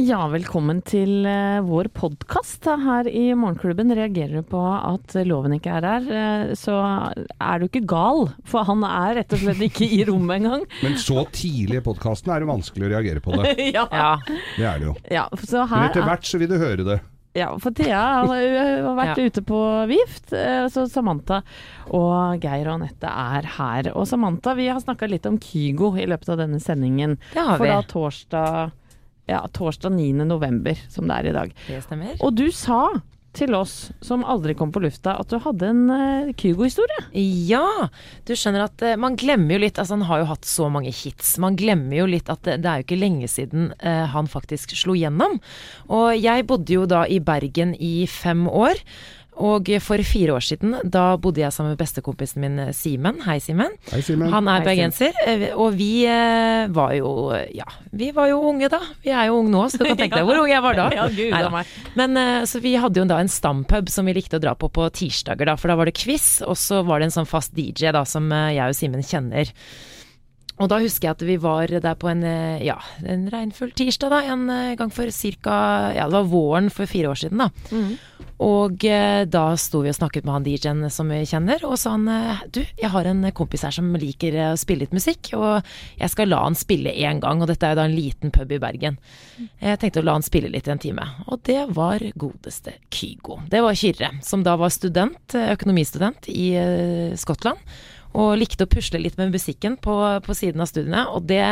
Ja, velkommen til eh, vår podkast her i Morgenklubben. Reagerer du på at loven ikke er her, eh, så er du ikke gal. For han er rett og slett ikke i rommet engang. Men så tidlig i podkasten er det vanskelig å reagere på det. ja. Ja. Det er det jo. ja, så Men etter er, hvert så vil du høre det. ja, for Thea har har vært Ja. ute på vift, eh, så Samantha og Geir og Anette er her. Og Samantha, vi har snakka litt om Kygo i løpet av denne sendingen. Det har vi. For da torsdag, ja, torsdag 9. november, som det er i dag. Det stemmer. Og du sa til oss som aldri kom på lufta, at du hadde en uh, Kygo-historie. Ja, du skjønner at eh, man glemmer jo litt Altså han har jo hatt så mange hits. Man glemmer jo litt at det, det er jo ikke lenge siden eh, han faktisk slo gjennom. Og jeg bodde jo da i Bergen i fem år. Og for fire år siden, da bodde jeg sammen med bestekompisen min eh, Simen. Hei, Simen. Han er bergenser, eh, og vi eh, var jo Ja, vi var jo unge da. Vi er jo unge nå, så du kan tenke deg hvor ung jeg var da. Ja, gud Neida. Men eh, så vi hadde jo da en stampub som vi likte å dra på på tirsdager, da. For da var det quiz, og så var det en sånn fast DJ da som eh, jeg og Simen kjenner. Og da husker jeg at vi var der på en, eh, ja, en regnfull tirsdag, da. En eh, gang for cirka Ja, det var våren for fire år siden, da. Og eh, da sto vi og snakket med han DJ-en som vi kjenner, og sa han eh, du, jeg har en kompis her som liker å spille litt musikk, og jeg skal la han spille én gang, og dette er jo da en liten pub i Bergen. Jeg tenkte å la han spille litt i en time, og det var godeste Kygo. Det var Kyrre, som da var student, økonomistudent i eh, Skottland. Og likte å pusle litt med musikken på, på siden av studiene, og det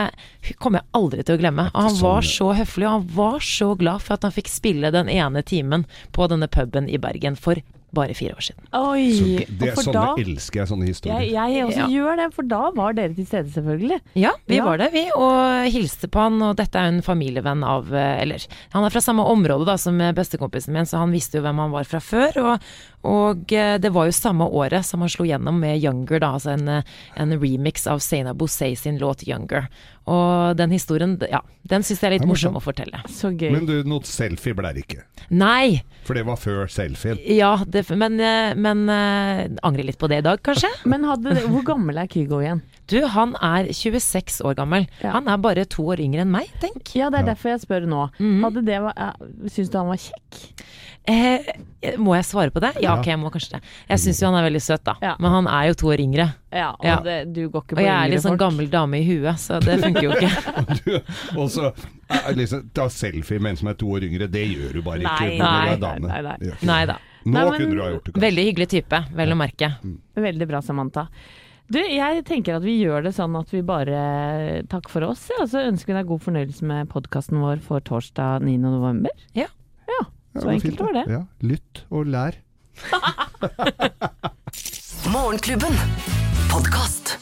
kommer jeg aldri til å glemme. Og han var så høflig, og han var så glad for at han fikk spille den ene timen på denne puben i Bergen for bare fire år siden. Oi, Så det, det, sånne da elsker jeg, sånne historier. jeg, jeg også Ja. gjør det, for da var dere til stede, selvfølgelig. Ja, vi Ja. var det, vi, og hilste på han, og dette er jo en familievenn av eh, Eller, han er fra samme område da som bestekompisen min, så han visste jo hvem han var fra før. Og, og eh, det var jo samme året som han slo gjennom med Younger, da, altså en, eh, en remix av Seina Bosei sin låt Younger. Og den historien, ja, den syns jeg er litt er morsom å fortelle. Så gøy. Men du, noe selfie ble det ikke. Nei! For det var før selfien. Ja, det, men, eh, men eh, angrer litt på det i dag, kanskje? Men hadde, hvor gammel er Kygo igjen? Du, han er 26 år gammel. Ja. Han er bare to år yngre enn meg, tenk. Ja, det er Ja. derfor jeg spør nå. Mm. Hadde det, var- eh, Syns du han var kjekk? Eh, må jeg svare på det? Ja, Ja. ok, jeg må kanskje det. Jeg syns jo han er veldig søt, da. Ja. Men han er jo to år yngre. Ja, og Ja. Det, du går ikke på Og jeg er litt sånn folk. gammel dame i huet, så det funker jo ikke. Og så liksom, ta selfie med en som er to år yngre. Det gjør du bare ikke Nei, når du er dame. nei, nei. Nei da. Nå Nei, men- kunne du ha gjort det. kanskje. Veldig hyggelig type, vel å merke. Veldig bra, Samantha. Du, jeg tenker at vi gjør det sånn at vi bare takker for oss, ja, og så ønsker vi deg god fornøyelse med podkasten vår for torsdag 9. november. Ja. Ja, Ja, så var enkelt fint, var det. Ja, lytt og lær. Morgenklubben. Podkast.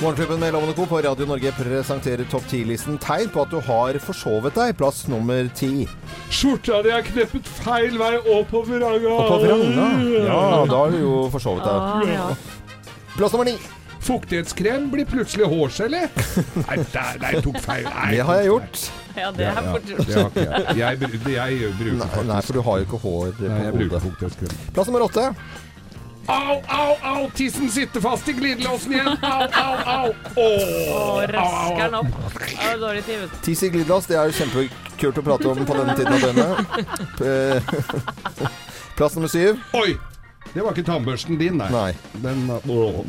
Morgenklubben med Lovende Co. på Radio Norge presenterer topp 10-listen tegn på at du har forsovet deg. Plass nummer ti. Skjorta di er kneppet feil vei oppover på Oppover vranga. Ja, da har du jo forsovet deg. ja. Plass nummer ni. Fuktighetskrem blir plutselig hårgelé. Nei, der, der tok feil. Nei, Det har jeg gjort. ja, det er fort gjort. jeg. Jeg, bru- jeg bruker faktisk nei, for du har jo ikke hår på hodet. Plass nummer åtte. Au, au, au! Tissen sitter fast i glidelåsen igjen. Au, au, au! Åh, røsker den opp. Det var dårlig tid, Tiss i glidelås, det er jo kjempekult å prate om på denne tiden av døgnet. Plass nummer syv. Oi! Det var ikke tannbørsten din, nei. Nei. Den,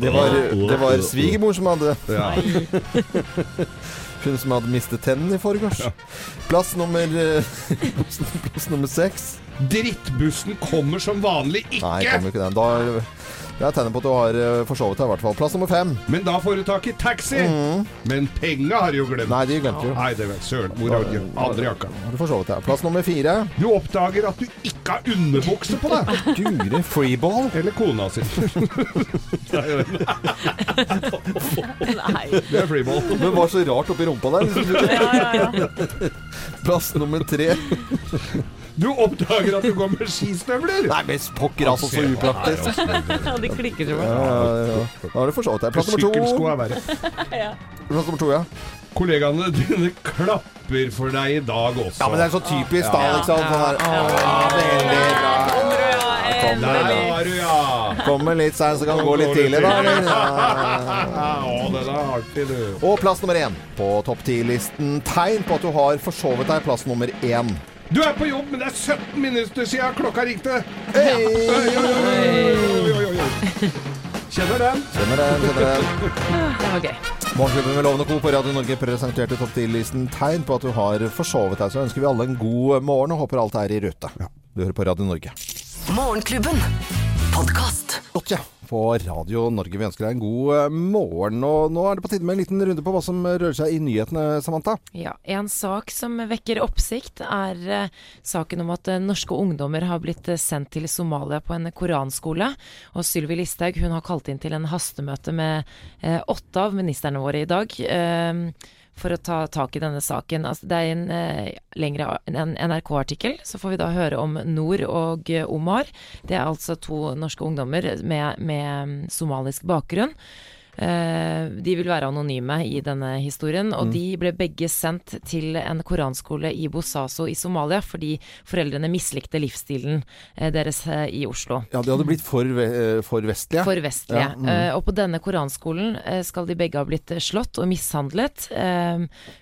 Det var, det var svigermor som hadde Ja. Hun som hadde mistet tennene i forgårs. Plass nummer eh, Plass nummer seks. Drittbussen kommer som vanlig ikke! Nei, kommer ikke den. Da er, det er tegnet på at du har eh, forsovet deg, i hvert fall. Plass nummer fem. Men da får du tak i taxi! Men penga har du jo glemt. Nei, de glemte jo. Nei, det vet søren. Hvor har du Aldri jakka. Har du forsovet deg. Plass nummer fire. Du oppdager at du ikke har underbukse på deg! Gure freeball. Eller kona si. Nei. Det er freeball. Det var så rart oppi rumpa der. Ja, ja, ja. Plass nummer tre. Du oppdager at du går med skistøvler! Nei, men pokker, altså, så upraktisk. Ja, de klikker som Ja, ja, ja. Da har du forsovet deg. Plass nummer Sykkelsko to. er verre. Plass nummer to, ja. Kollegaene dine klapper for deg i dag også. Ja, men det er så typisk, da. liksom. Sånn her. Ja, veldig bra. Kommer, Der du, ja! kommer litt seint, så kan det gå litt tidlig, da. Ja. Du. Og plass nummer én på topp ti-listen. Tegn på at du har forsovet deg. Plass nummer én. Du er på jobb, men det er 17 minutter siden klokka ringte. Kjenner den? Kjenner den, kjenner den. Det var gøy. Morgenklubben med Lovende Co. på Radio Norge presenterte topp 10-listen tegn på at du har forsovet deg. Så ønsker vi alle en god morgen og håper alt er i rute. Du hører på Radio Norge. Morgenklubben. Podkast. Godt, ja. På Radio Norge. Vi ønsker deg en god eh, morgen. Og nå er det på tide med en liten runde på hva som rører seg i nyhetene, Samantha. Ja, En sak som vekker oppsikt, er eh, saken om at eh, norske ungdommer har blitt sendt til Somalia på en koranskole. Og Sylvi Listhaug hun har kalt inn til en hastemøte med åtte av ministrene våre i dag. eh, for å ta tak i denne saken. Altså, det er en eh, lengre NRK-artikkel. Så får vi da høre om Nor og eh, Omar. Det er altså to norske ungdommer med, med mm, somalisk bakgrunn. Eh, de vil være anonyme i denne historien, og de ble begge sendt til en koranskole i Bosaso i Somalia fordi foreldrene mislikte livsstilen eh, deres eh, i Oslo. Ja, de hadde blitt for, for vestlige. For vestlige. Ja, mm. Eh, og på denne koranskolen skal de begge ha blitt slått og mishandlet.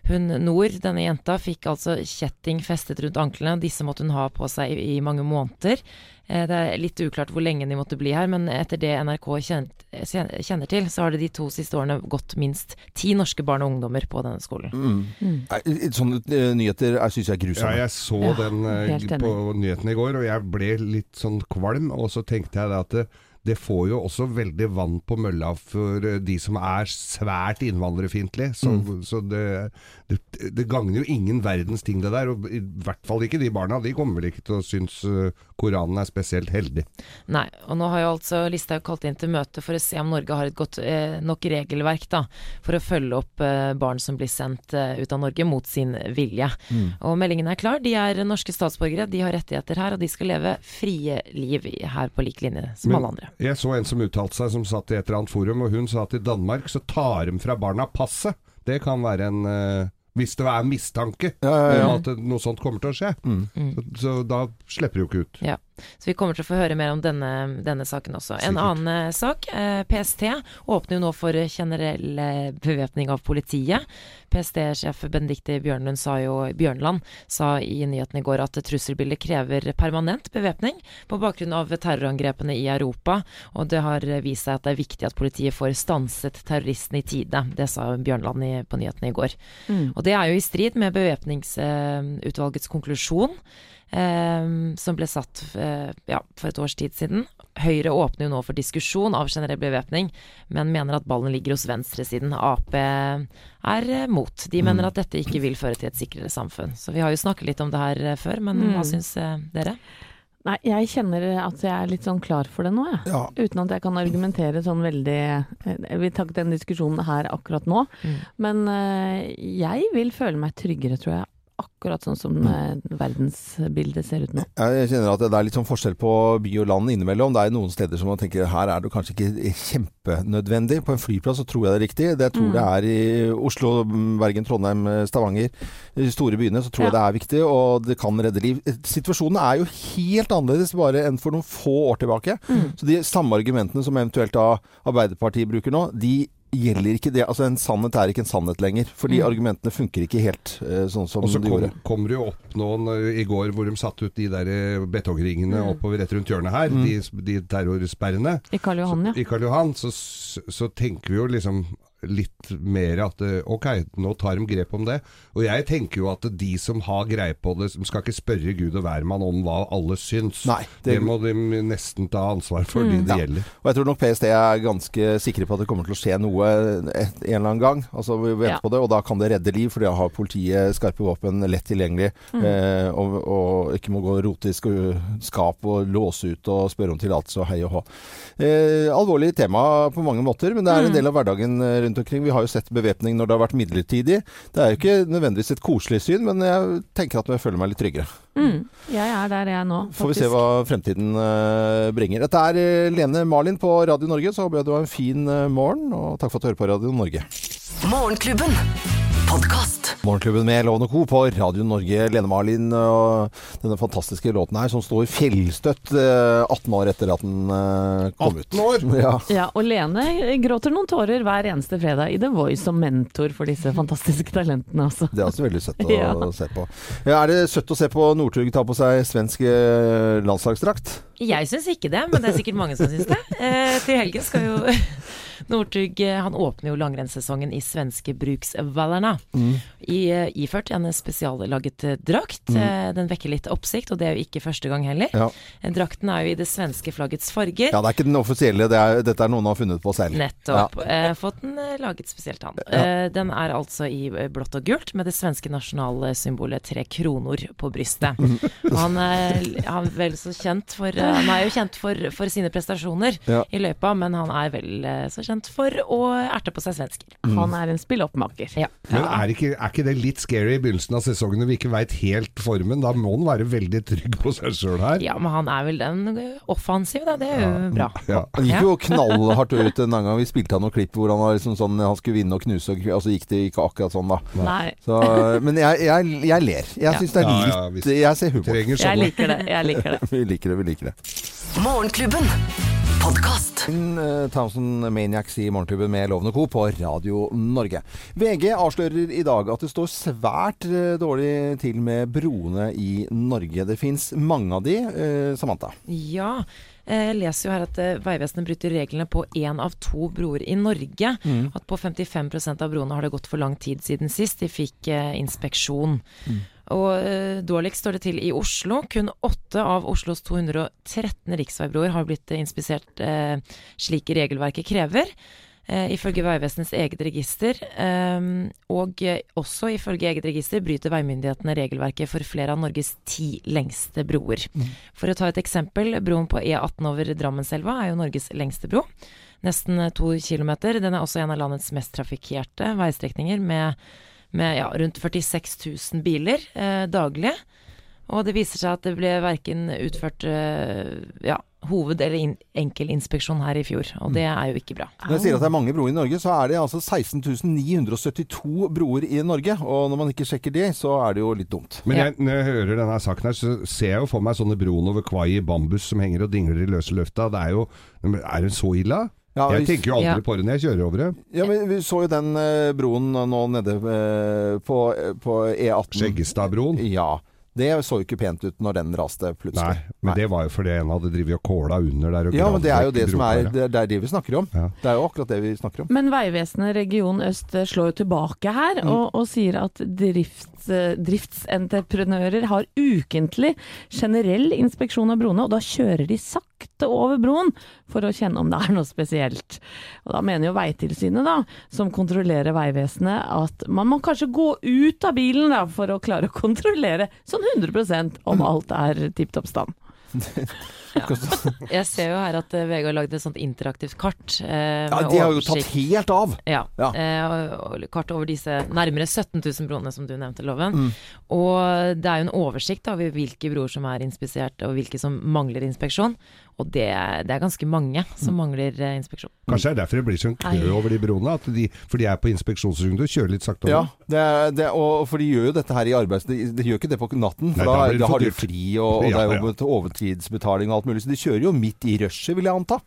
Hun Nor, denne jenta, fikk altså kjetting festet rundt anklene. Disse måtte hun ha på seg i, i mange måneder. Eh, det er litt uklart hvor lenge de måtte bli her, men etter det NRK kjent, kjenner til, så har det de to siste årene gått minst ti norske barn og ungdommer på denne skolen. Nei, Sånne eh, nyheter syns jeg er Ja, grusomme. jeg så Ja, den eh, på nyhetene i går, og jeg ble litt sånn kvalm. Og så tenkte jeg det at det, får jo også veldig vann på mølla for eh, de som er svært innvandrerfiendtlige. Så, så det, det, det gagner jo ingen verdens ting det der. Og i hvert fall ikke de barna. De kommer vel ikke til å synes eh, Koranen er spesielt heldig. Nei, og nå har jo altså Listhaug kalt inn til møte for å se om Norge har et godt eh, nok regelverk da, for å følge opp eh, barn som blir sendt eh, ut av Norge mot sin vilje. Og meldingen er klar. De er norske statsborgere, de har rettigheter her, og de skal leve frie liv her på lik linje som Men- alle andre. Jeg så en som uttalte seg, som satt i et eller annet forum, og hun sa at i Danmark så tar de fra barna passet. Det kan være en uh, Hvis det er mistanke Ja, ja, ja. at noe sånt kommer til å skje. Så, så da slipper de jo ikke ut. Ja, så vi kommer til å få høre mer om denne, denne saken også. En annen eh, sak. Eh, PST åpner jo nå for generell eh, bevæpning av politiet. PST-sjef Benedicte Bjørnlund sa jo, Bjørnland sa i nyhetene i går at trusselbildet krever permanent bevæpning på bakgrunn av terrorangrepene i Europa, og det har vist seg at det er viktig at politiet får stanset terroristene i tide. Det sa Bjørnland i, på nyhetene i går. Og det er jo i strid med bevæpningsutvalgets konklusjon som ble satt eh, ja, for et års tid siden. Høyre åpner jo nå for diskusjon av generell bevæpning, men mener at ballen ligger hos venstresiden. Ap er eh, mot. De mener at dette ikke vil føre til et sikrere samfunn. Så vi har jo snakket litt om det her eh, før, men hva Mm. syns dere? Nei, jeg kjenner at jeg er litt sånn klar for det nå, jeg. Ja. Uten at jeg kan argumentere sånn veldig Jeg vil takke den diskusjonen her akkurat nå. Mm. Men jeg vil føle meg tryggere, tror jeg. Akkurat sånn som eh, verdensbildet ser ut nå. Jeg kjenner at det er litt sånn forskjell på by og land innimellom. Det er noen steder som man tenker her er det kanskje ikke kjempenødvendig. På en flyplass så tror jeg det er riktig. Det jeg tror Mm. det er i Oslo, Bergen, Trondheim, Stavanger. De store byene så tror jeg det er viktig, og det kan redde liv. Situasjonen er jo helt annerledes bare enn for noen få år tilbake. Mm. Så de samme argumentene som eventuelt da Arbeiderpartiet bruker nå, de gjelder ikke det. Altså En sannhet er ikke en sannhet lenger. Fordi Mm. argumentene funker ikke helt uh, sånn som Og så de kom, gjorde. kommer det jo opp noen uh, i går hvor de satte ut de der eh, betongringene Mm. oppover rett rundt hjørnet her, de, de terrorsperrene. I Karl Johan, ja. I Karl Johan, så, så tenker vi jo liksom litt mer at eh, ok, nå tar de grep om det. Og jeg tenker jo at de som har greie på det, de skal ikke spørre Gud og hvermann om hva alle syns. Nei, det... det- må de nesten ta ansvar for, de det Ja. gjelder. Og jeg tror nok PST er ganske sikre på at det kommer til å skje noe et, en eller annen gang. Altså Vi venter Ja. på det, og da kan det redde liv, for da har politiet skarpe våpen lett tilgjengelig. Eh, og, og ikke må gå og rote i skap og låse ut og spørre om tillatelse og hei og hå. Eh, alvorlig tema på mange måter, men det er en del av hverdagen eh, rundt omkring. Vi har jo sett bevæpning når det har vært midlertidig. Det er jo ikke nødvendigvis et koselig syn, men jeg tenker at jeg føler meg litt tryggere. Mm. Jeg er der jeg er nå, Får vi se hva fremtiden eh, bringer. Dette er eh, Lene Marlin på Radio Norge. Så håper jeg du har en fin eh, morgen, og takk for at du hører på Radio Norge. Morgenklubben. Podkast. Morgenklubben med Lovende Co. på Radio Norge. Lene Marlin og denne fantastiske låten her som står fjellstøtt eh, 18 år etter at den eh, kom ut. 18 år? Ja. Ja, og Lene gråter noen tårer hver eneste fredag i The Voice som mentor for disse fantastiske talentene også. Det er også veldig søtt å Ja. se på. Ja, er det søtt å se på Northug ta på seg svensk eh, landslagsdrakt? Jeg syns ikke det, men det er sikkert mange som syns det. Eh, til helgen skal jo Northug eh, Han åpner jo langrennssesongen i svenske Bruksvallarna. I, eh, iført en spesiallaget eh, drakt. Mm. Den vekker litt oppsikt, og det er jo ikke første gang heller. Ja. Drakten er jo i det svenske flaggets farger. Ja, det er ikke den offisielle, det er, dette er noen har funnet på selv. Nettopp. Ja. fått den laget spesielt han. Ja. den er altså i blått og gult med det svenske nasjonalsymbolet tre kroner på brystet. Og han, er, han er vel så kjent for Han er jo kjent for, for sine prestasjoner Ja. i løypa, men han er vel eh, så kjent for å erte på seg svensker. Han er en spilloppmaker. Ja. Men er ikke, er ikke det litt scary i begynnelsen av sesongen når vi ikke veit helt formen? Da må han være veldig trygg på seg sjøl her. ja, men han er vel den offensiv, da. Det er jo bra. Ja. Han gikk jo knallhardt ut en gang. Vi spilte han noen klipp hvor han var liksom sånn Han skulle vinne og knuse, og, så så gikk det ikke akkurat sånn, da. Nei, Så, men jeg, jeg, jeg ler. Jeg Ja. syns det er litt. Jeg ser humor. Jeg liker det. Jeg liker det. Vi liker det, vi liker det. Morgenklubben. Podkast. Uh, Thousand Maniacs i Morgenklubben med Lovende Co. på Radio Norge. VG avslører i dag at det står svært eh, dårlig til med broene i Norge. Det fins mange av de, eh, Samantha. Ja. eh, Jeg leser jo her at eh, Vegvesenet bryter reglene på én av to broer i Norge. At på 55% av broene har det gått for lang tid siden sist de fikk inspeksjon. inspeksjon. Og eh, dårligst står det til i Oslo. Kun åtte av Oslos 213 riksveibroer har blitt eh, inspisert eh, slik regelverket krever. Eh, ifølge Vegvesenets eget register, eh, og også ifølge eget register, bryter veimyndighetene regelverket for flere av Norges ti lengste broer. For å ta et eksempel, broen på E18 over Drammenselva er jo Norges lengste bro. Nesten eh, to kilometer. Den er også en av landets mest trafikkerte veistrekninger, med, med ja, rundt 46 000 biler eh, daglig. Og det viser seg at det ble verken utført eh, ja, hoved- eller in enkelinspeksjon her i fjor, og det er jo ikke bra. Når jeg sier at det er mange broer i Norge, så er det altså 16 972 broer i Norge. Og når man ikke sjekker det, så er det jo litt dumt. Men jeg, når jeg hører denne saken her, så ser jeg jo for meg sånne broen over Kvai i bambus som henger og dingler i løse lufta. Det er jo Er det så ille? Ja, jeg hvis- tenker jo aldri Ja. på det når jeg kjører over det. Ja, men Vi så jo den eh, broen nå nede eh, på, på E18. Skjeggestadbroen. Ja. Det så jo ikke pent ut når den raste plutselig. Nei, men det var jo fordi en hadde drevet og kåla under der. Og Ja, men det er jo det som er det, det er det vi snakker om. Ja. Det er jo akkurat det vi snakker om. Men Vegvesenet region øst eh, slår jo tilbake her, og, og sier at drifts, eh, driftsentreprenører har ukentlig generell inspeksjon av broene, og da kjører de sakte over broen for å kjenne om det er noe spesielt. Og da mener jo Veitilsynet, da, som kontrollerer Vegvesenet, at man må kanskje gå ut av bilen da, for å klare å kontrollere sånn 100% om alt er tipp topp stand. Jeg ser jo her at eh, VG har lagd et sånt interaktivt kart. Eh, Ja, De har jo tatt helt av! Ja. Ja. Eh, kart over disse nærmere 17 000 broene som du nevnte, Loven. Mm. Og det er jo en oversikt over hvilke broer som er inspisert, og hvilke som mangler inspeksjon. Og det, det er ganske mange som Mm. mangler eh, inspeksjon. Kanskje det er derfor det blir sånn kø over de broene. At de, for de er på inspeksjonsrunde og kjører litt sakte Ja, over. det, er- det, og for de gjør jo dette her i arbeids... De, de gjør ikke det på natten, for Nei, da, da da har de fri, og, og Ja, det er jo ja. overtidsbetaling og alt mulig. Så de kjører jo midt i rushet, vil jeg anta.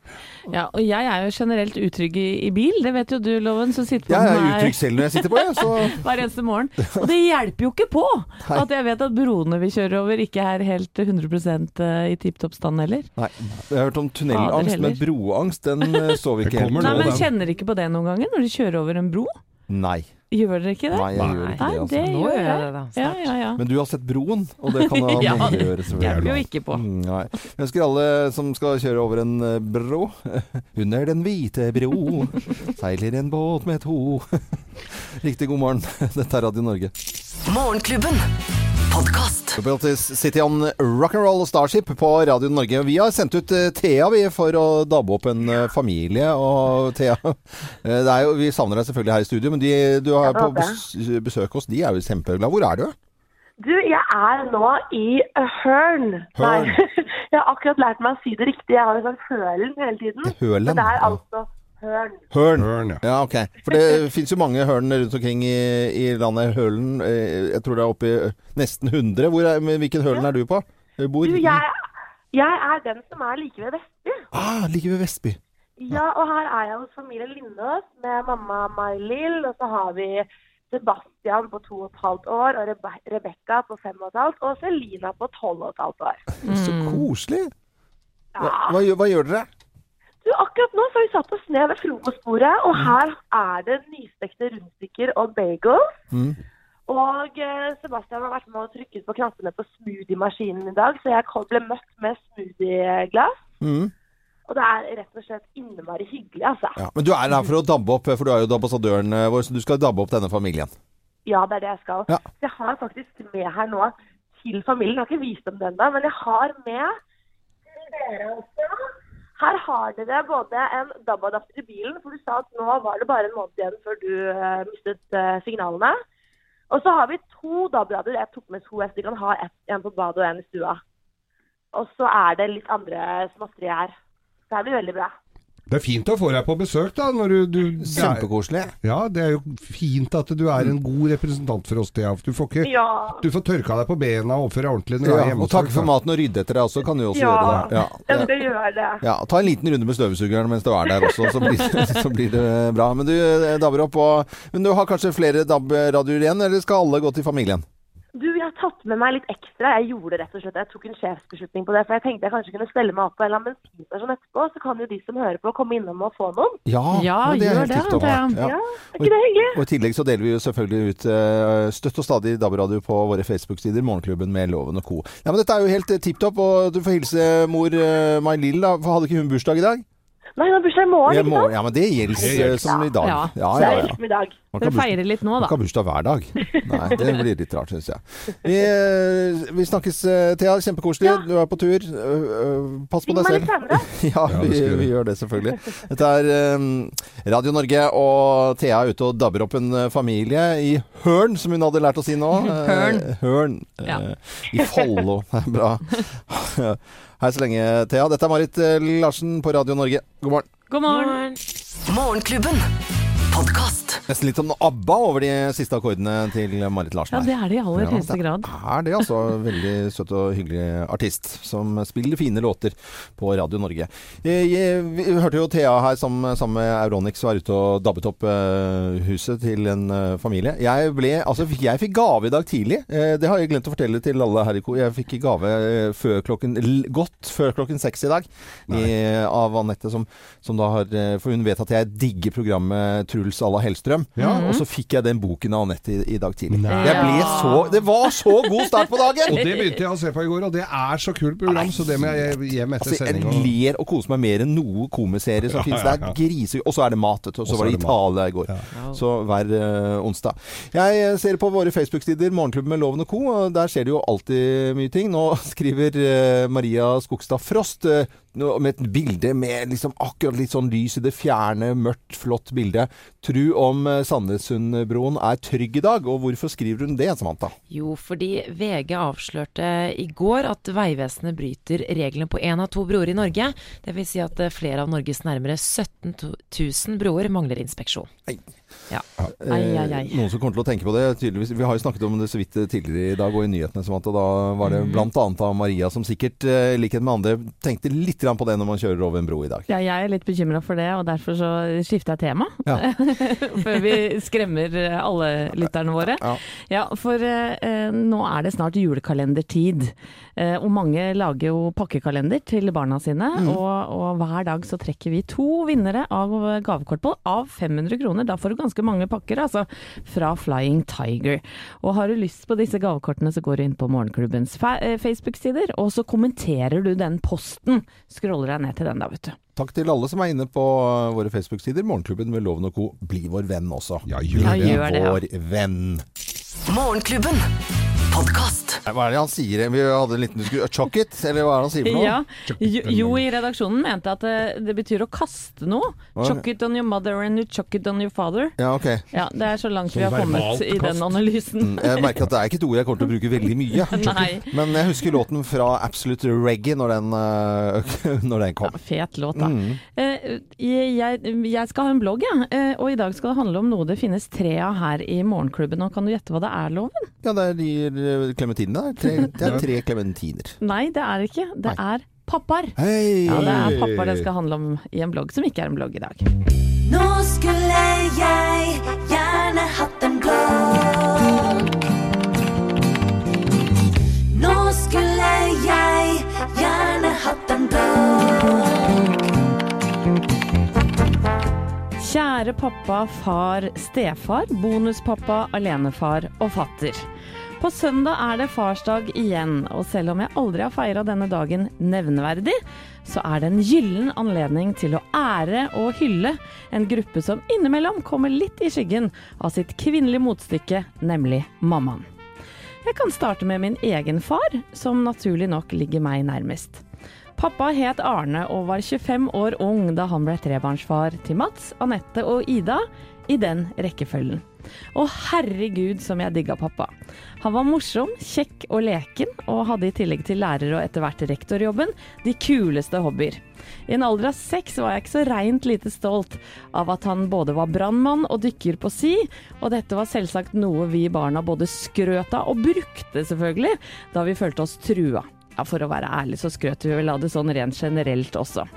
Ja, og jeg er jo generelt utrygg i, i bil, det vet jo du, Loven, som sitter på Jeg er utrygg selv når jeg sitter på, jeg. Så hver eneste morgen. Og det hjelper jo ikke på Nei. at jeg vet at broene vi kjører over ikke er helt 100% i tipp topp stand heller. Nei. Jeg har hørt om tunnelangst, men broangst, den eh, så vi ikke helt Nei, men kjenner ikke på det noen ganger når de kjører over en bro? Nei. Gjør dere ikke det? Nei, jeg Nei. gjør ikke det, altså. det Nå gjør jeg det da, Ja, ja, ja. Men du har sett broen, og det kan da Ja, mange det gjøre. selvfølgelig. Hjelper jo ikke på. Mm, Nei. Jeg ønsker alle som skal kjøre over en eh, bro Under den hvite bro seiler en båt med to Riktig god morgen. Dette er Radio Norge. Morgenklubben. Podkast. Royalties City on Rock'n'Roll Starship på Radio Norge. Vi har sendt ut eh, Thea vi for å dabbe opp en eh, familie. Og Thea, eh, det er jo, vi savner deg selvfølgelig her i studio, men de du har på besøk hos de er jo kjempeglade. Hvor er du? Du, jeg er nå i Hørn. Hørn. Nei, jeg har akkurat lært meg å si det riktig. Jeg har jo sånn Hølen hele tiden. Hølen, Men det er altså Hørn. Hørn. Hørn, ja. Ja, ok. For det fins jo mange hørn rundt omkring i, i landet. Hølen eh, Jeg tror det er oppe i nesten 100. Hvor er, hvilken hølen er du på? Eh, Bor Du, jeg, jeg er den som er like ved Vestby. Ah, like ved Vestby. Ja, og her er jeg hos familien Lindås med mamma May-Lill, og så har vi Sebastian på to og et halvt år, og Rebe Rebekka på fem og et halvt, og Selina på tolv og et halvt år. Så koselig. Hva, Ja. hva, gjør- hva gjør dere? Du, akkurat nå så har vi satt oss ned ved frokostbordet, og her er det nystekte rundstykker og bagels. Mm. Og eh, Sebastian har vært med og trykket på knappene på smoothie-maskinen i dag, så jeg ble møtt med smoothie-glass. Mm. Og det er rett og slett innmari hyggelig, altså. Ja, men du er her for å dabbe opp, for du er jo ambassadøren eh, vår, så du skal dabbe opp denne familien. Ja, det er det jeg skal. Ja. Så jeg har faktisk med her nå til familien. Jeg har ikke vist dem den ennå, men jeg har med til dere også. Her har dere både en DAB-adapter i bilen, for du sa at nå var det bare en måned igjen før du uh, mistet uh, signalene. Og så har vi to DAB-radioer jeg tok med to, så de kan ha et, en på badet og en i stua. Og så er det litt andre småtteri her. Så her blir veldig bra. Det er fint å få deg på besøk, da. Når du, du, det er- Kjempekoselig. Ja, det er jo fint at du er en god representant for oss, Thea. Du får ikke Ja. Du får tørka deg på bena og oppføre deg ordentlig når du Ja, er hjemme. og takke for maten og rydde etter deg også, kan du også Ja. gjøre det. Ja. Jeg skal gjøre det. Ja, Ta en liten runde med støvsugeren mens du er der også, så blir, så blir det bra. Men du eh, dabber opp og Men du har kanskje flere DAB-radioer igjen, eller skal alle gå til familien? Du, jeg har tatt med meg litt ekstra. Jeg gjorde det rett og slett. Jeg tok en sjefsbeslutning på det. For jeg tenkte jeg kanskje kunne stelle meg opp på en eller annen bensinstasjon etterpå. Så kan jo de som hører på, komme innom og få noen. Ja, Ja, men er gjør helt det. Ja. Ja, er ikke det hyggelig? Og I tillegg så deler vi jo selvfølgelig ut eh, støtt og stadig DAB-radio på våre Facebook-sider, Morgenklubben med Loven og co. Ja, men Dette er jo helt eh, tipp topp, og du får hilse mor uh, May-Lill. for Hadde ikke hun bursdag i dag? Nei, hun har bursdag i morgen, Ja, ikke sant? ja, men det gjelder eh, som i dag. Ja. Ja, ja, ja. i dag. Man kan feire feirer litt nå, man da. kan ha bursdag hver dag. Nei, det blir litt rart, syns jeg. Vi, eh, vi snakkes, eh, Thea. Kjempekoselig. Ja. Du er på tur. Pass på deg selv. Ja, vi, vi gjør det selvfølgelig. Dette er Radio Norge, og Thea er ute og dabber opp en familie i Hørn, som hun hadde lært å si nå. Hørn. Hørn. Ja. I Follo. Det er Bra. Hei så lenge, Thea. Dette er Marit eh, Larsen på Radio Norge. God morgen. God morgen. Morgenklubben. Nesten litt som ABBA over de siste akkordene til Marit Larsen. Ja, det er det i aller Ja, høyeste det grad. er det, altså. Veldig søt og hyggelig artist som spiller fine låter på Radio Norge. Jeg, jeg, vi hørte jo Thea her sammen, sammen med Euronix var ute og dabbet opp eh, huset til en eh, familie. Jeg ble, altså jeg fikk gave i dag tidlig. Eh, det har jeg glemt å fortelle til alle her i kor. Jeg fikk gave eh, før klokken, godt før klokken seks i dag i, av Anette, som, som da har eh, For hun vet at jeg digger programmet Truls à la Hellstrøm. Og så fikk jeg den boken av Anette i, i dag tidlig. Så Det var så god start på dagen! Og det begynte jeg å se på i går, og det er så kult program, så det må jeg hjem etter Altså, sending. Jeg ler og koser meg mer enn noe komiserie som Ja, finnes. Det er grisegøy. Og så er det mat, vet du. Og så var det. Italia i går. Så hver uh, onsdag. Jeg eh, ser på våre Facebook-sider Morgenklubben med Loven og co. Der skjer det jo alltid mye ting. Nå skriver uh, Maria Skogstad Frost eh, nå med et bilde med liksom akkurat litt sånn lys i det fjerne, mørkt, flott bilde. Tru om eh, Sandnessundbroen er trygg i dag. Og hvorfor skriver hun det, Samantha? Jo, fordi VG avslørte i går at Vegvesenet bryter reglene på én av to broer i Norge. Dvs. Si at eh, flere av Norges nærmere 17 000 broer mangler inspeksjon. Ei. Ja. Ai, ai, ai. Eh, Noen som kommer til å tenke på det, tydeligvis. Vi har jo snakket om det så vidt tidligere i dag og i nyhetene. Samantha. Da var det blant annet av Maria som sikkert, eh, i likhet med andre, tenkte litt på det når man kjører over en bro i dag. Ja, jeg er litt bekymra for det, og derfor så skifter jeg tema. Ja. Før vi skremmer alle lytterne våre. Ja. Ja, for eh, nå er det snart julekalendertid. Eh, og mange lager jo pakkekalender til barna sine. Og, og hver dag så trekker vi to vinnere av gavekort på av 500 kroner. Da får du ganske mange pakker, altså. Fra Flying Tiger. Og har du lyst på disse gavekortene, så går du inn på Morgenklubbens eh, Facebook-sider, og så kommenterer du den posten. Scroller deg ned til den da, vet du. Takk til alle som er inne på eh, våre Facebook-sider. Morgenklubben med Loven og co. Bli vår venn også. Ja, Ja, gjør det. gjør det, ja. Vår venn. Morgenklubben. Hva er det han sier? Vi hadde en liten diskusjon. Chuck it, eller hva er det han sier for noe? Ja, jo, i redaksjonen mente at det, det betyr å kaste noe. Chuck it on your mother and you chuck it on your father. Ja, ok. Ja, Det er så langt vi har kommet i den analysen. Mm, Jeg merker at det er ikke et ord jeg kommer til å bruke veldig mye. Nei. Men jeg husker låten fra Absolute Reggae når den, øh, når den kom. Fet låt, da. Mm. Eh, jeg, jeg skal ha en blogg, jeg. Ja. og i dag skal det handle om noe det finnes tre av her i Morgenklubben. Og kan du gjette hva det er, Loven? Ja, det er de øh, klementinene da? Tre, det er tre klementiner. Nei, det er det ikke. Det er pappaer. Hey. Ja, det er pappaer det skal handle om i en blogg som ikke er en blogg i dag. Nå skulle jeg gjerne hatt en blogg. Nå skulle jeg gjerne hatt en blogg. Kjære pappa, far, stefar, bonuspappa, alenefar og fatter. På søndag er det farsdag igjen, og selv om jeg aldri har feira denne dagen nevneverdig, så er det en gyllen anledning til å ære og hylle en gruppe som innimellom kommer litt i skyggen av sitt kvinnelige motstykke, nemlig mammaen. Jeg kan starte med min egen far, som naturlig nok ligger meg nærmest. Pappa het Arne og var 25 år ung da han ble trebarnsfar til Mats, Anette og Ida, i den rekkefølgen. Og herregud som jeg digga pappa. Han var morsom, kjekk og leken, og hadde i tillegg til lærer og etter hvert rektorjobben de kuleste hobbyer. I en alder av seks var jeg ikke så reint lite stolt av at han både var brannmann og dykker på si, og dette var selvsagt noe vi barna både skrøt av og brukte, selvfølgelig, da vi følte oss trua. Ja, for å være ærlig så skrøt vi vel av det sånn rent generelt også.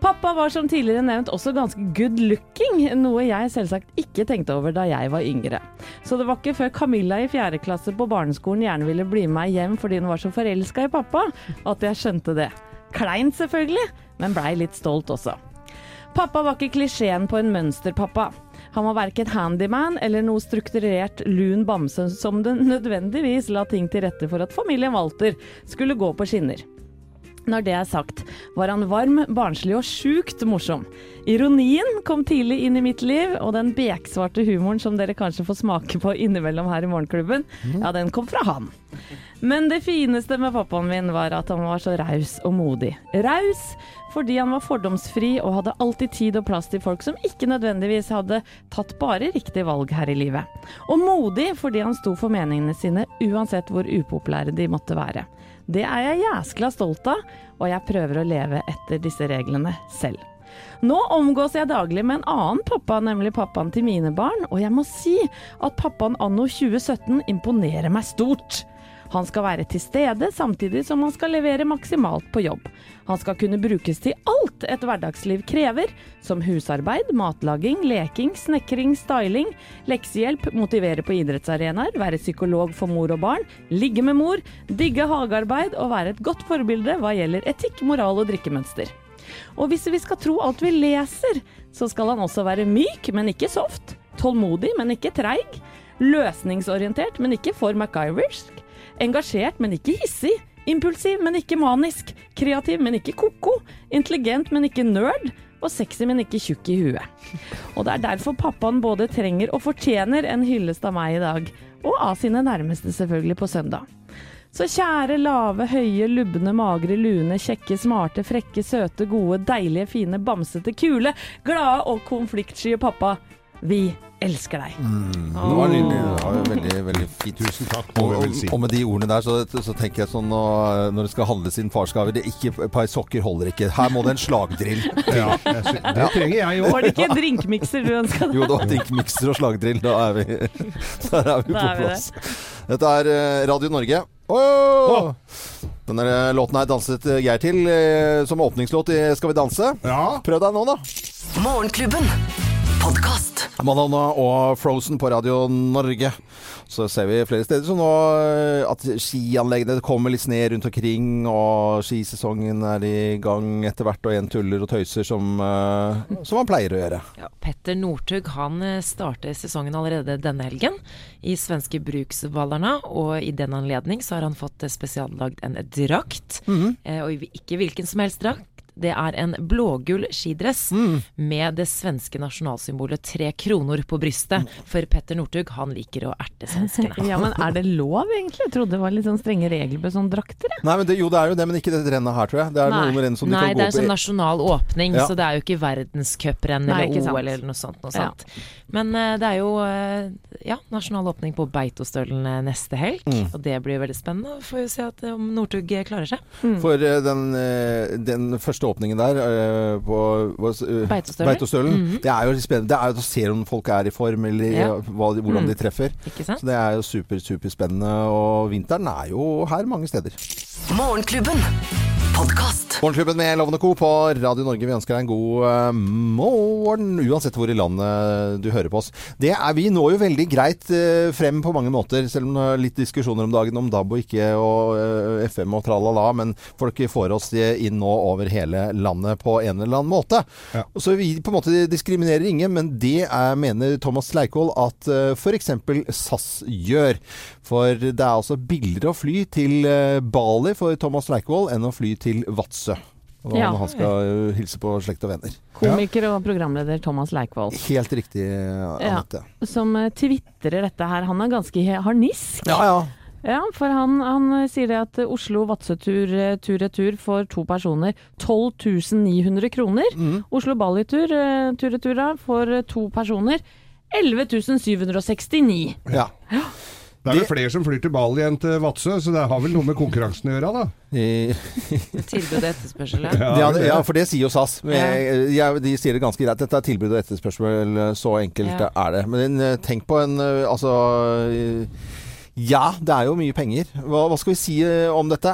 Pappa var som tidligere nevnt også ganske good looking, noe jeg selvsagt ikke tenkte over da jeg var yngre. Så det var ikke før Camilla i fjerde klasse på barneskolen gjerne ville bli med meg hjem fordi hun var så forelska i pappa, at jeg skjønte det. Kleint selvfølgelig, men blei litt stolt også. Pappa var ikke klisjeen på en mønsterpappa. Han var verken handyman eller noe strukturert lun bamse som det nødvendigvis la ting til rette for at familien Walter skulle gå på skinner. Når det er sagt, var han varm, barnslig og sjukt morsom. Ironien kom tidlig inn i mitt liv, og den beksvarte humoren som dere kanskje får smake på innimellom her i Morgenklubben, ja, den kom fra han. Men det fineste med pappaen min var at han var så raus og modig. Raus fordi han var fordomsfri og hadde alltid tid og plass til folk som ikke nødvendigvis hadde tatt bare riktig valg her i livet. Og modig fordi han sto for meningene sine uansett hvor upopulære de måtte være. Det er jeg jæskla stolt av, og jeg prøver å leve etter disse reglene selv. Nå omgås jeg daglig med en annen pappa, nemlig pappaen til mine barn, og jeg må si at pappaen anno 2017 imponerer meg stort. Han skal være til stede, samtidig som han skal levere maksimalt på jobb. Han skal kunne brukes til alt et hverdagsliv krever, som husarbeid, matlaging, leking, snekring, styling, leksehjelp, motivere på idrettsarenaer, være psykolog for mor og barn, ligge med mor, digge hagearbeid og være et godt forbilde hva gjelder etikk, moral og drikkemønster. Og hvis vi skal tro alt vi leser, så skal han også være myk, men ikke soft. Tålmodig, men ikke treig. Løsningsorientert, men ikke for MacGyversk. Engasjert, men ikke hissig. Impulsiv, men ikke manisk. Kreativ, men ikke ko-ko. Intelligent, men ikke nerd. Og sexy, men ikke tjukk i huet. Og det er derfor pappaen både trenger og fortjener en hyllest av meg i dag. Og av sine nærmeste, selvfølgelig, på søndag. Så kjære, lave, høye, lubne, magre, lune, kjekke, smarte, frekke, søte, gode, deilige, fine, bamsete, kule, glade og konfliktsky pappa. Vi elsker deg. Det var nydelig. Det var veldig, veldig fint. Tusen takk, Og, og, og med de ordene der, så, så tenker jeg sånn og, når det skal handles inn farsgaver Et par sokker holder ikke. Her må det en slagdrill til. Ja, det trenger jeg òg. Var det ikke drinkmikser du ønska deg? Jo, det var drinkmikser og slagdrill. Da er vi, der er vi på er vi plass. Dette er eh, Radio Norge. Åh! Denne eh, låten her danset eh, Geir til som åpningslåt i Skal vi danse. Ja. Prøv deg nå, da. Morgenklubben. Podkast. Madonna og Frozen på Radio Norge. Så ser vi flere steder så nå eh, at skianleggene kommer litt ned rundt omkring, og skisesongen er i gang etter hvert, og en tuller og tøyser som, eh, som man pleier å gjøre. Ja, Petter Northug han eh, starter sesongen allerede denne helgen i svenske Bruksvallarna. Og i den anledning så har han fått spesiallagd en drakt. Mm -hmm. og ikke hvilken som helst drakt. Det er en blågull skidress Mm. med det svenske nasjonalsymbolet tre kroner på brystet. For Petter Northug, han liker å erte svenskene. Ja, men er det lov egentlig? Jeg trodde det var litt sånn strenge regler på sånne drakter. jeg. Nei, men det, jo, det er jo det, men ikke dette rennet her, tror jeg. Det er Nei. noen renn som de Nei, kan gå på. Nei, det er som nasjonal åpning, Ja. så det er jo ikke verdenscuprenn eller. OL eller noe sånt. Noe Ja. Men uh, det er jo uh, ja, nasjonal åpning på Beitostølen eh, neste helg, Mm. og det blir veldig spennende. Får jo se at, om Northug klarer seg. For uh, den, den første åpningen der uh, på uh, eh, Beitostølen. Mm -hmm. det er jo litt spennende. Det er jo å se om folk er i form, eller Ja. hva, hvordan Mm. de treffer. Ikke sant? Så det er jo super, superspennende. Og vinteren er jo her mange steder. Morgenklubben. Podkast. Morgenklubben med Lovende Co. på Radio Norge. Vi ønsker deg en god uh, morgen, uansett hvor i landet du hører på oss. Det er, vi når jo veldig greit uh, frem på mange måter, selv om det er litt diskusjoner om dagen om DAB og ikke, og uh, FM og tralala, men folk får oss inn nå over hele landet på en eller annen måte. Ja. Så vi på en måte diskriminerer ingen, men det er, mener Thomas Leikvoll at f.eks. SAS gjør. For det er altså billigere å fly til eh, Bali for Thomas Leikvoll enn å fly til Vadsø. Og Ja. han skal eh, hilse på slekt og venner. Komiker og programleder Thomas Leikvoll, Helt riktig, Anette. som eh, tvitrer dette her. Han er ganske harnisk. Ja, ja. Ja, for han, han eh, sier det at eh, Oslo-Vadsø-tur eh, tur-retur for to personer 12 900 kroner. Mm. Oslo-Bali-tur eh, tur-retur for eh, to personer 11 769. ja. Det er vel flere som flyr til Bali enn til Vadsø, så det har vel noe med konkurransen å gjøre, da. Tilbud og etterspørsel. ja. Ja, ja, for det sier jo SAS. Men jeg, jeg, de sier det ganske greit. Dette er tilbud og etterspørsel. Så enkelt Ja. er det. Men eh, tenk på en eh, Altså ja, det er jo mye penger. Hva, hva skal vi si eh, om dette?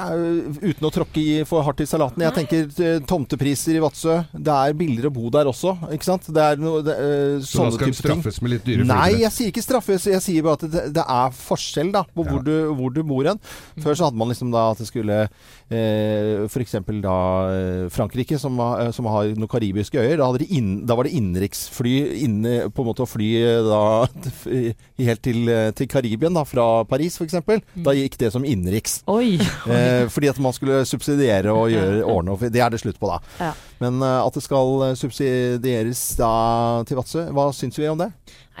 Uten å tråkke i for hardt i salaten. Jeg tenker eh, tomtepriser i Vadsø. Det er billigere å bo der også, ikke sant? Det er noe det, eh, Så da skal de straffes med litt dyre Nei, jeg sier ikke straffes. Jeg sier bare at det, det er forskjell da, på hvor, du, hvor du bor hen. Før så hadde man liksom da at det skulle eh, F.eks. da Frankrike, som, som har noen karibiske øyer. Da, de inn, da var det innenriksfly inne på en måte å fly da helt til, til Karibien, da, fra Paris f.eks. Da gikk det som innenriks. Eh, fordi at man skulle subsidiere og gjøre ordne opp. Det er det slutt på, da. Ja. Men eh, at det skal eh, subsidieres da til Vadsø, hva syns vi om det?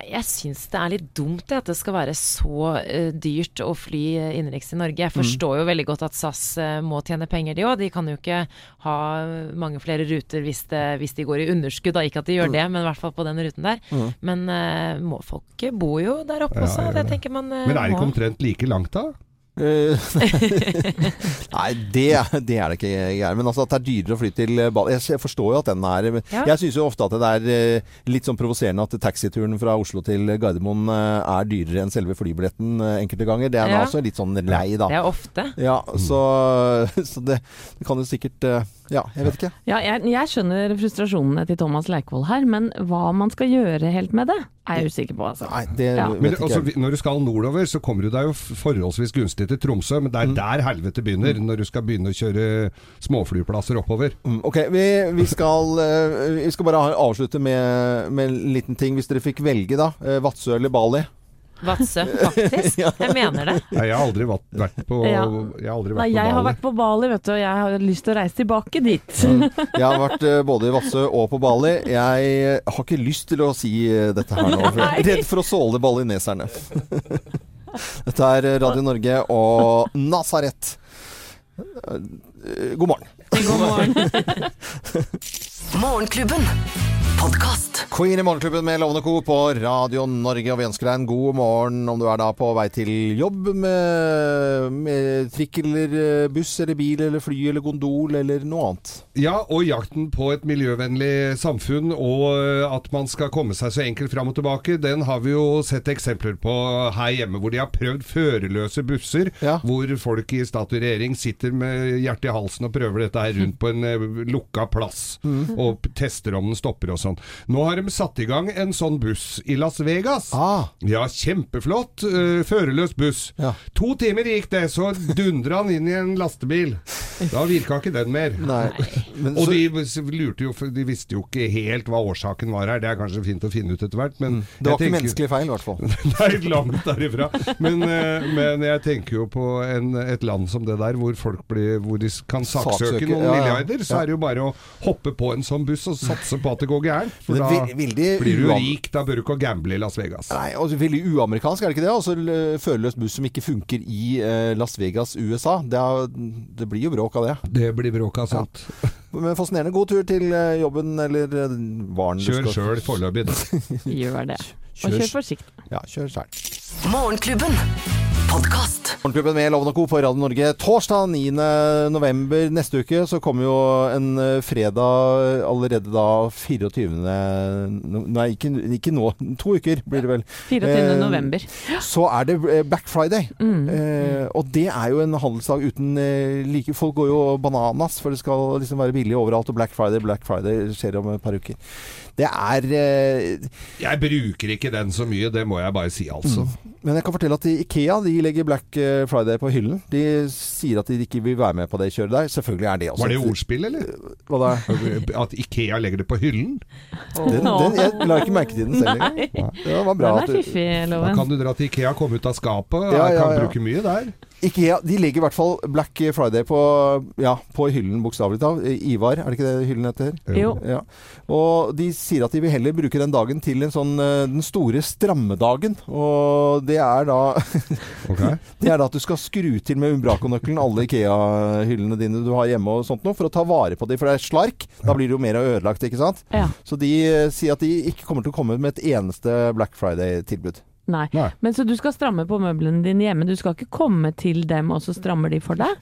Jeg syns det er litt dumt at det skal være så uh, dyrt å fly eh, innenriks i Norge. Jeg forstår jo veldig godt at SAS uh, må tjene penger, de òg. De kan jo ikke ha mange flere ruter hvis, det, hvis de går i underskudd. Da. Ikke at de gjør det, men i hvert fall på den ruten der. Men uh, må, folk bor jo der oppe Ja, også. ja, ja. Det tenker man Men er det ikke omtrent like langt, da? Eh, Nei, det, det er det ikke. Geir. Men altså at det er dyrere å fly til Bali Jeg forstår jo at den er Ja. Jeg syns jo ofte at det er eh, litt sånn provoserende at taxituren fra Oslo til Gardermoen eh, er dyrere enn selve flybilletten eh, enkelte ganger. Det er Ja. også litt sånn lei, da. Det er ofte. Ja, så, så det, det kan jo sikkert eh, Ja, jeg vet ikke. Ja, jeg, jeg skjønner frustrasjonene til Thomas Leikvoll her, men hva man skal gjøre helt med det, er jeg usikker på, altså. Nei, det Ja. Vet men, ikke altså, når du skal nordover, så kommer du deg jo forholdsvis gunstig til Tromsø, men det Mm. er der helvete begynner, når du skal begynne å kjøre småflyplasser oppover. Mm, Ok, vi, vi, skal, eh, vi skal bare avslutte med, med en liten ting. Hvis dere fikk velge, da. eh, Vadsø eller Bali? Vadsø, faktisk. Jeg mener det. Nei, jeg har aldri vært, vært på Ja. Jeg har aldri vært Nei, på jeg har Bali. vært på Bali, vet du, og jeg har lyst til å reise tilbake dit. Jeg har vært eh, både i Vadsø og på Bali. Jeg har ikke lyst til å si eh, dette her nå. For jeg er redd for å såle balineserne. Dette er Radio Norge og Nazaret. Eh, God morgen. God morgen. Morgenklubben. Podkast. Queen i Morgenklubben med Lovende Co. på Radio Norge, og vi ønsker deg en god morgen om du er da på vei til jobb med, med trikk eller eh, buss eller bil eller fly eller gondol eller noe annet. Ja, og jakten på et miljøvennlig samfunn, og eh, at man skal komme seg så enkelt fram og tilbake, den har vi jo sett eksempler på her hjemme, hvor de har prøvd førerløse busser, Ja. hvor folk i stat og regjering sitter med hjertet i halsen og prøver dette her rundt på en eh, lukka plass, og tester om den stopper og sånn. Sånn. Nå har de satt i gang en sånn buss i Las Vegas. Ah. Ja, kjempeflott. Uh, førerløs buss. Ja. To timer gikk det, så dundra han inn i en lastebil. Da virka ikke den mer. Men, Og de lurte jo, de visste jo ikke helt hva årsaken var her. Det er kanskje fint å finne ut etter hvert, men Mm. det var ikke tenker- menneskelig feil, i hvert fall. Nei, langt derifra. Men, uh, men jeg tenker jo på en, et land som det der, hvor folk blir, hvor de kan saksøke Saksøke, noen ja, ja. milliarder. Så er det jo bare å hoppe på en sånn buss og satse på at det går gærent. For da veldig blir du rik. Da bør du ikke gamble i Las Vegas. Nei, og Veldig uamerikansk, er det ikke det? Altså Førerløs buss som ikke funker i eh, Las Vegas, USA. Det, er, det blir jo bråk av det. Det blir bråk av sånt. Men fascinerende. God tur til eh, jobben eller eh, varen du Kjør sjøl foreløpig. da. Gjør det. Og Kjør- kjør forsiktig. Ja, kjør selv. Morgenklubben. Podkast. Morgenklubben med Loven og Co. på Radio Norge. Torsdag 9. november neste uke så kommer jo en eh, fredag allerede da 24. Nei, ikke, ikke nå. To uker blir det vel. 24. Eh, november. Så er det eh, Black Friday. Mm. Eh, og det er jo en handelsdag uten eh, like Folk går jo bananas, for det skal liksom være billig overalt. Og Black Friday, Black Friday skjer om et par uker. Det er eh, Jeg bruker ikke den så mye, det må jeg bare si, altså. Men jeg kan fortelle at Ikea de legger Black eh, Friday på hyllen. De sier at de ikke vil være med på det kjøret der. Selvfølgelig er det også Var det ordspill, eller? Hva da? At Ikea legger det på hyllen? Den, den, jeg la ikke merke til den selv engang. Ja, Det var bra. Den er fiffig, Loven. Da kan du dra til Ikea, komme ut av skapet. Ja, Jeg ja, kan bruke mye der. Ikea de legger i hvert fall Black Friday på, ja, på hyllen, bokstavelig talt. Ivar, er det ikke det hyllen heter? Jo. Ja. Og de sier at de vil heller bruke den dagen til en sånn eh, den store strammedagen. Og det er da okay. Det er da at du skal skru til med Umbraco-nøkkelen alle Ikea-hyllene dine du har hjemme og sånt noe, for å ta vare på dem. For det er slark. Da blir det jo mer ødelagt, ikke sant? Ja. Så de eh, sier at de ikke kommer til å komme med et eneste Black Friday-tilbud. Nei. Nei. Men så du skal stramme på møblene dine hjemme. Du skal ikke komme til dem, og så strammer de for deg?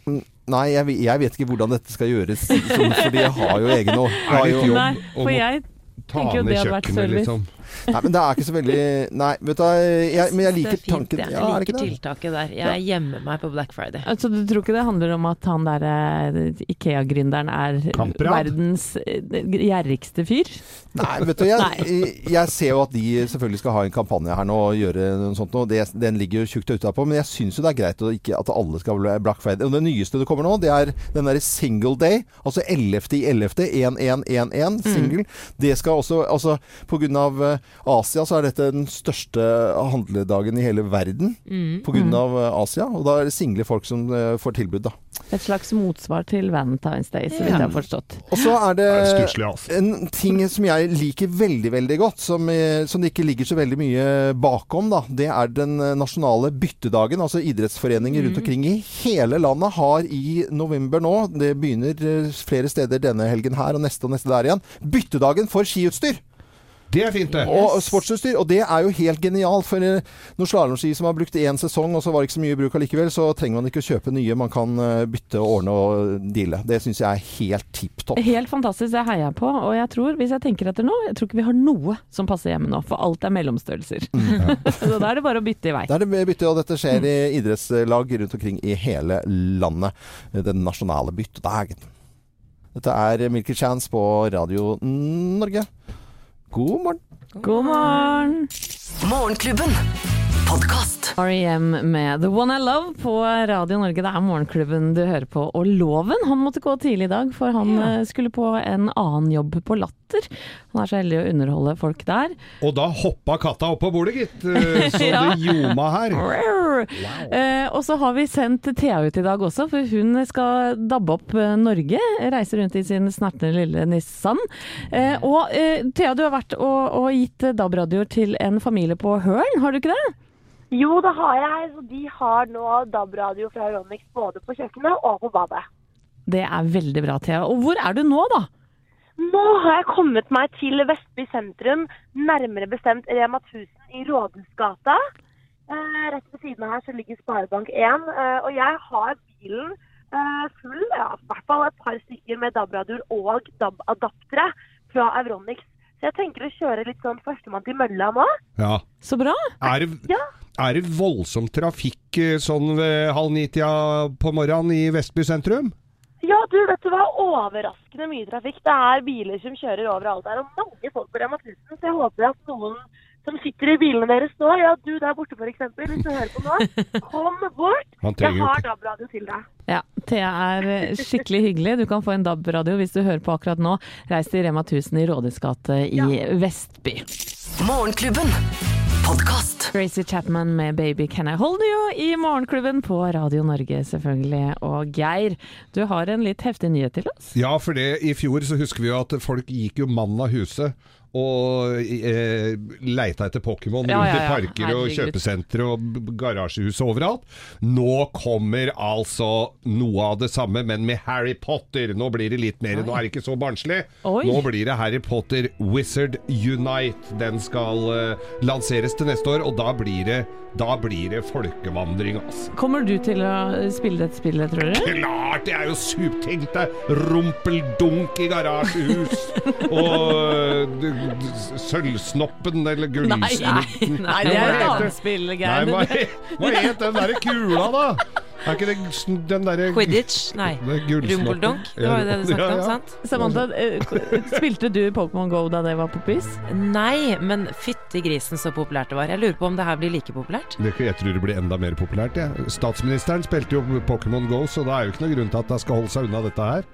Nei, jeg, jeg vet ikke hvordan dette skal gjøres, fordi jeg har jo å- Er har jo, Nei, for jeg tenker jo det hadde vært service. liksom. Nei, men det er ikke så veldig Nei, vet du hva, jeg, men jeg liker det er fint, tanken. Ja, Jeg er liker ikke det? tiltaket der. Jeg gjemmer meg på Black Friday. Altså, du tror ikke det handler om at han der eh, Ikea-gründeren er Kamprad? verdens eh, gjerrigste fyr? Nei, vet du, jeg, jeg ser jo at de selvfølgelig skal ha en kampanje her nå og gjøre noe sånt noe. Det, den ligger jo tjukt utapå, men jeg syns jo det er greit å ikke, at alle skal bli Black Friday. Og det nyeste det kommer nå, det er den derre single day, altså 11. i 11. 1111, single. Det skal også Altså på grunn av eh, Asia så er dette den største handledagen i hele verden. På grunn av eh, Asia. Og da er det single folk som eh, får tilbud, da. Et slags motsvar til Valentine's Day, så vidt jeg har forstått. Og så er det en ting som jeg liker veldig, veldig godt, som, eh, som det ikke ligger så veldig mye bakom, da. Det er den nasjonale byttedagen. Altså idrettsforeninger rundt omkring i hele landet har i november nå, det begynner flere steder denne helgen her og neste og neste der igjen, byttedagen for skiutstyr. Det er fint, det. Og sportsutstyr. Og det er jo helt genialt. For eh, når slalåmski som har brukt én sesong, og så var det ikke så mye bruk allikevel, så trenger man ikke å kjøpe nye. Man kan eh, bytte, ordne og deale. Det syns jeg er helt tipp topp. Helt fantastisk, det heier jeg på. Og jeg tror, hvis jeg tenker etter nå, jeg tror ikke vi har noe som passer hjemme nå. For alt er mellomstørrelser. så da er det bare å bytte i vei. Da er det bytte, og dette skjer i idrettslag rundt omkring i hele landet. Den nasjonale byttedagen. Dette er Milky Chance på Radio Norge. God morgen. God morgen! Morgenklubben. Podkast. R.E.M. med The One I Love på Radio Norge. Det er Morgenklubben du hører på. Og Loven han måtte gå tidlig i dag, for han ja. skulle på en annen jobb på Latter. Han er så heldig å underholde folk der. Og da hoppa katta opp på bordet, gitt. Eh, Så Ja. det ljoma her. Eh, og så har vi sendt Thea ut i dag også, for hun skal dabbe opp eh, Norge. Reise rundt i sin snertne lille Nissan. Eh, og eh, Thea, du har vært og, og gitt eh, DAB-radioer til en familie på Høren, har du ikke det? Jo, det har jeg. Så de har nå DAB-radio fra Ronix både på kjøkkenet og på badet. Det er veldig bra, Thea. Og hvor er du nå, da? Nå har jeg kommet meg til Vestby sentrum, nærmere bestemt Rema 1000 i Rådhusgata. Eh, rett ved siden av her så ligger Sparebank 1, eh, og jeg har bilen eh, full, ja, i hvert fall et par stykker med DAB-radioer og DAB-adaptere fra Euronics. Så jeg tenker å kjøre litt sånn førstemann til mølla nå. Ja. Så bra. Er det, Ja. Er det voldsom trafikk eh, sånn ved halv ni-tida på morgenen i Vestby sentrum? Ja, du, vet du hva? Overraskende mye trafikk. Det er biler som kjører overalt her, og mange folk på Rema 1000. Så jeg håper at noen som sitter i bilene deres nå, ja, du der borte f.eks., hvis du hører på nå, kom bort. Jeg har DAB-radio til deg. Ja, Thea er eh, skikkelig hyggelig. Du kan få en DAB-radio hvis du hører på akkurat nå. Reis til Rema 1000 i Rådhusgate i Vestby. Morgenklubben. Podkast. Tracy Chapman med 'Baby Can I Hold You' i Morgenklubben på Radio Norge, selvfølgelig. Og Geir, du har en litt heftig nyhet til oss. Ja, for det, i fjor så husker vi jo at folk gikk jo mann av huset og eh, leita etter Pokémon Ja, rundt i parker ja. parker og kjøpesentre og garasjehus overalt. Nå kommer altså noe av det samme, men med Harry Potter. Nå blir det litt mer, nå er det ikke så barnslig. Oi. Nå blir det Harry Potter Wizard Unite. Den skal eh, lanseres til neste år, og da blir det, da blir det folkevandring, altså. Kommer du til å spille dette spillet, tror du? Klart! Det er jo. Tenk deg rumpeldunk i garasjehus. og sølvsnoppen eller Nei, nei, nei, det er et annet spill, Geir. hva het den derre kula, da? Er ikke det den derre Quidditch? Nei. Det er. Rumpeldunk? Det var jo det du snakket Ja, om, sant? Samantha, eh, spilte du Pokémon Go da det var poppis? Nei, men fytti grisen så populært det var. Jeg lurer på om det her blir like populært. Jeg tror det blir enda mer populært. Ja. Statsministeren spilte jo Pokémon Go, så da er jo ikke noe grunn til at det skal holde seg unna dette her.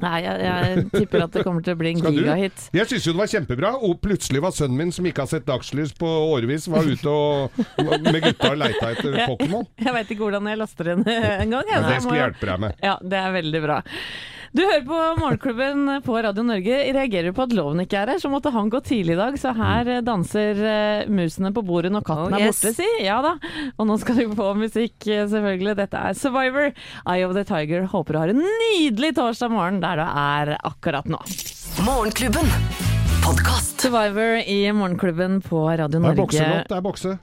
Nei, jeg, jeg tipper at det kommer til å bli en gigahit. Jeg syns jo det var kjempebra. Og plutselig var sønnen min, som ikke har sett dagslys på årevis, var ute og, med gutta og leita etter Pokémon. Jeg veit ikke hvordan jeg laster den engang. Ja, jeg, det jeg skulle hjelpe deg med. Ja, det er veldig bra. Du hører på Morgenklubben på Radio Norge. Reagerer du på at loven ikke er her, så måtte han gå tidlig i dag. Så her eh, danser eh, musene på bordet når katten Oh, er yes. borte, si. Ja da. Og nå skal du få musikk, eh, selvfølgelig. Dette er Survivor, Eye of the Tiger. Håper du har en nydelig torsdag morgen der du er akkurat nå. Morgenklubben. Podcast. Survivor i Morgenklubben på Radio Norge. Det er bokselåt, det er bokse.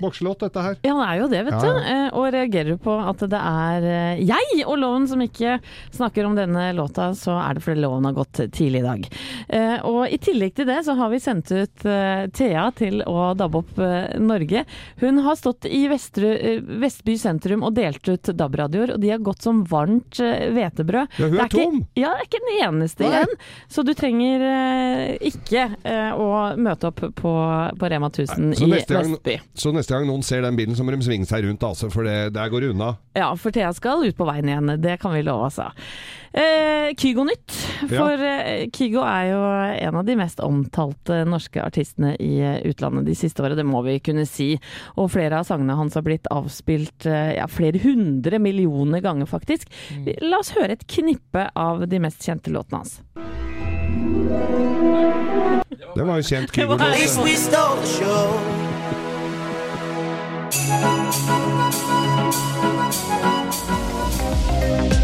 Bokselåt, dette her. Ja, det er jo det, vet Ja, du. ja. Eh, Og reagerer du på at det er eh, jeg og Loven som ikke snakker om denne låta, så er det fordi Loven har gått tidlig i dag. Eh, Og i tillegg til det så har vi sendt ut eh, Thea til å dabbe opp eh, Norge. Hun har stått i Vestre, eh, Vestby sentrum og delt ut DAB-radioer, og de har gått som varmt eh, hvetebrød. Ja, hun Det er ikke- Ja, er ikke den eneste Nei. igjen. Så du trenger eh, ikke eh, å møte opp på, på Rema 1000 Så i Vestby. Så neste gang noen ser den bilen, så må de svinge seg rundt, altså, for det, der går det unna. Ja, for Thea skal ut på veien igjen, det kan vi love, altså. Eh, Kygo-nytt. For ja. Kygo er jo en av de mest omtalte norske artistene i eh, utlandet de siste årene, det må vi kunne si. Og flere av sangene hans har blitt avspilt eh, ja, flere hundre millioner ganger, faktisk. La oss høre et knippe av de mest kjente låtene hans. Det var jo kjent Kygo-låt. Thank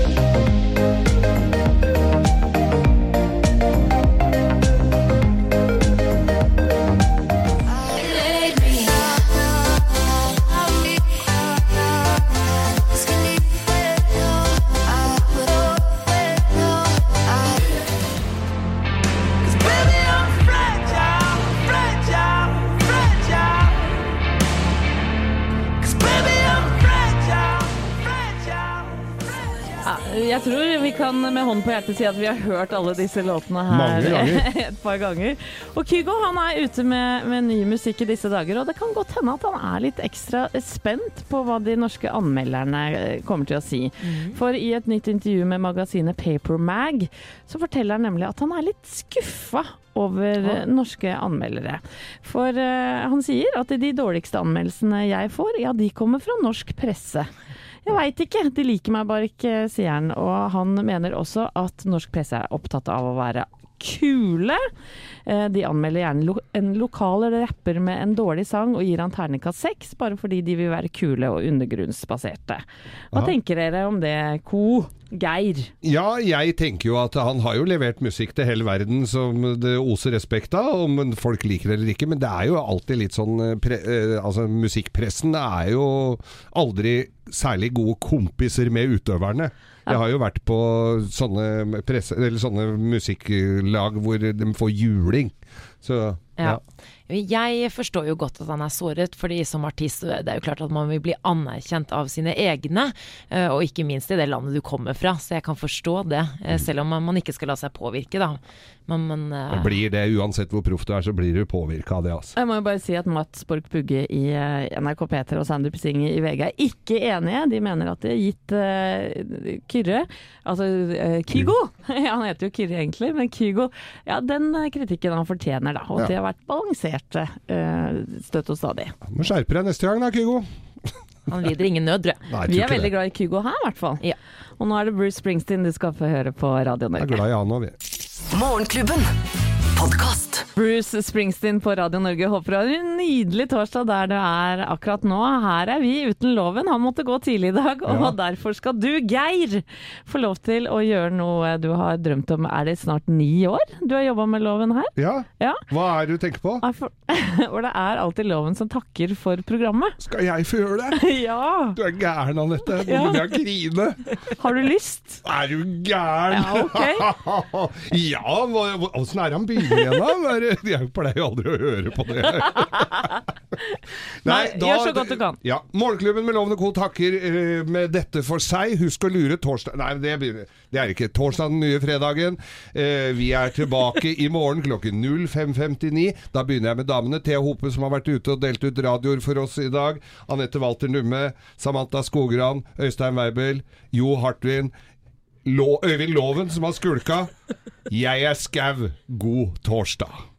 jeg tror vi kan med hånd på hjertet si at vi har hørt alle disse låtene her et par ganger. Og Kygo han er ute med, med ny musikk i disse dager, og det kan godt hende at han er litt ekstra spent på hva de norske anmelderne eh, kommer til å si. For i et nytt intervju med magasinet Paper Mag, så forteller han nemlig at han er litt skuffa over ja. norske anmeldere. For uh, han sier at de dårligste anmeldelsene jeg får, ja de kommer fra norsk presse. Jeg veit ikke, de liker meg bare ikke, sier han. Og han mener også at norsk presse er opptatt av å være kule. Eh, De anmelder gjerne en lokal rapper med en dårlig sang og gir han terningkast seks, bare fordi de vil være kule og undergrunnsbaserte. Hva Ja. tenker dere om det, Co? Geir? Ja, jeg tenker jo at han har jo levert musikk til hele verden som det oser respekt av, om folk liker det eller ikke. Men det er jo alltid litt sånn eh, pre, eh, Altså, musikkpressen er jo aldri særlig gode kompiser med utøverne. Jeg har jo vært på sånne, presse, eller sånne musikklag hvor de får juling. Så Ja. Jeg forstår jo godt at han er såret, fordi som artist det er jo klart at man vil bli anerkjent av sine egne, eh, og ikke minst i det landet du kommer fra. Så jeg kan forstå det, eh, selv om man ikke skal la seg påvirke, da. Men, men uh, blir det, uansett hvor proff du er, så blir du påvirka av det, altså. Jeg må jo bare si at Mats Borch Bugge i eh, NRK P3 og Sander Pissing i VG er ikke enige. De mener at de har gitt uh, Kyrre, altså uh, Kygo ja, Han heter jo Kyrre egentlig, men Kygo Ja, den kritikken han fortjener, da. Og Ja. de har vært balanserte eh, støtt og stadig. Må skjerpe deg neste gang da, Kygo. han lider ingen nød, tror jeg. Nei, jeg Vi er veldig det. glad i Kygo her, i hvert fall. Ja. Og nå er det Bruce Springsteen du skal få høre på Radio Norge. Jeg er glad i han òg, vi. Morgenklubben. Podkast. Bruce Springsteen på Radio Norge. Håper du har en nydelig torsdag der du er akkurat nå. Her er vi uten loven. Han måtte gå tidlig i dag, og Ja. derfor skal du, Geir, få lov til å gjøre noe du har drømt om. Er det snart ni år du har jobba med loven her? Ja, Ja. hva er det du tenker på? For- det er alltid loven som takker for programmet. Skal jeg få gjøre det? Ja! Du er gæren, Anette. Nå Ja. begynner jeg å grine. Har du lyst? Er du gæren? Ja, ok. ja, åssen er det han begynner igjen da? Hva er Jeg pleier jo aldri å høre på det. Nei, gjør så godt du kan. Ja, Morgenklubben med Lovende Co takker uh, med dette for seg. Husk å lure torsdag Nei, det, det er ikke torsdag den nye fredagen. Uh, vi er tilbake i morgen klokken 05.59. Da begynner jeg med damene. Thea Hope som har vært ute og delt ut radioer for oss i dag. Anette Walter Numme, Samantha Skogran, Øystein Weibel, Jo Hartvin. Lå, Øyvind Loven som har skulka. Jeg er skau. God torsdag.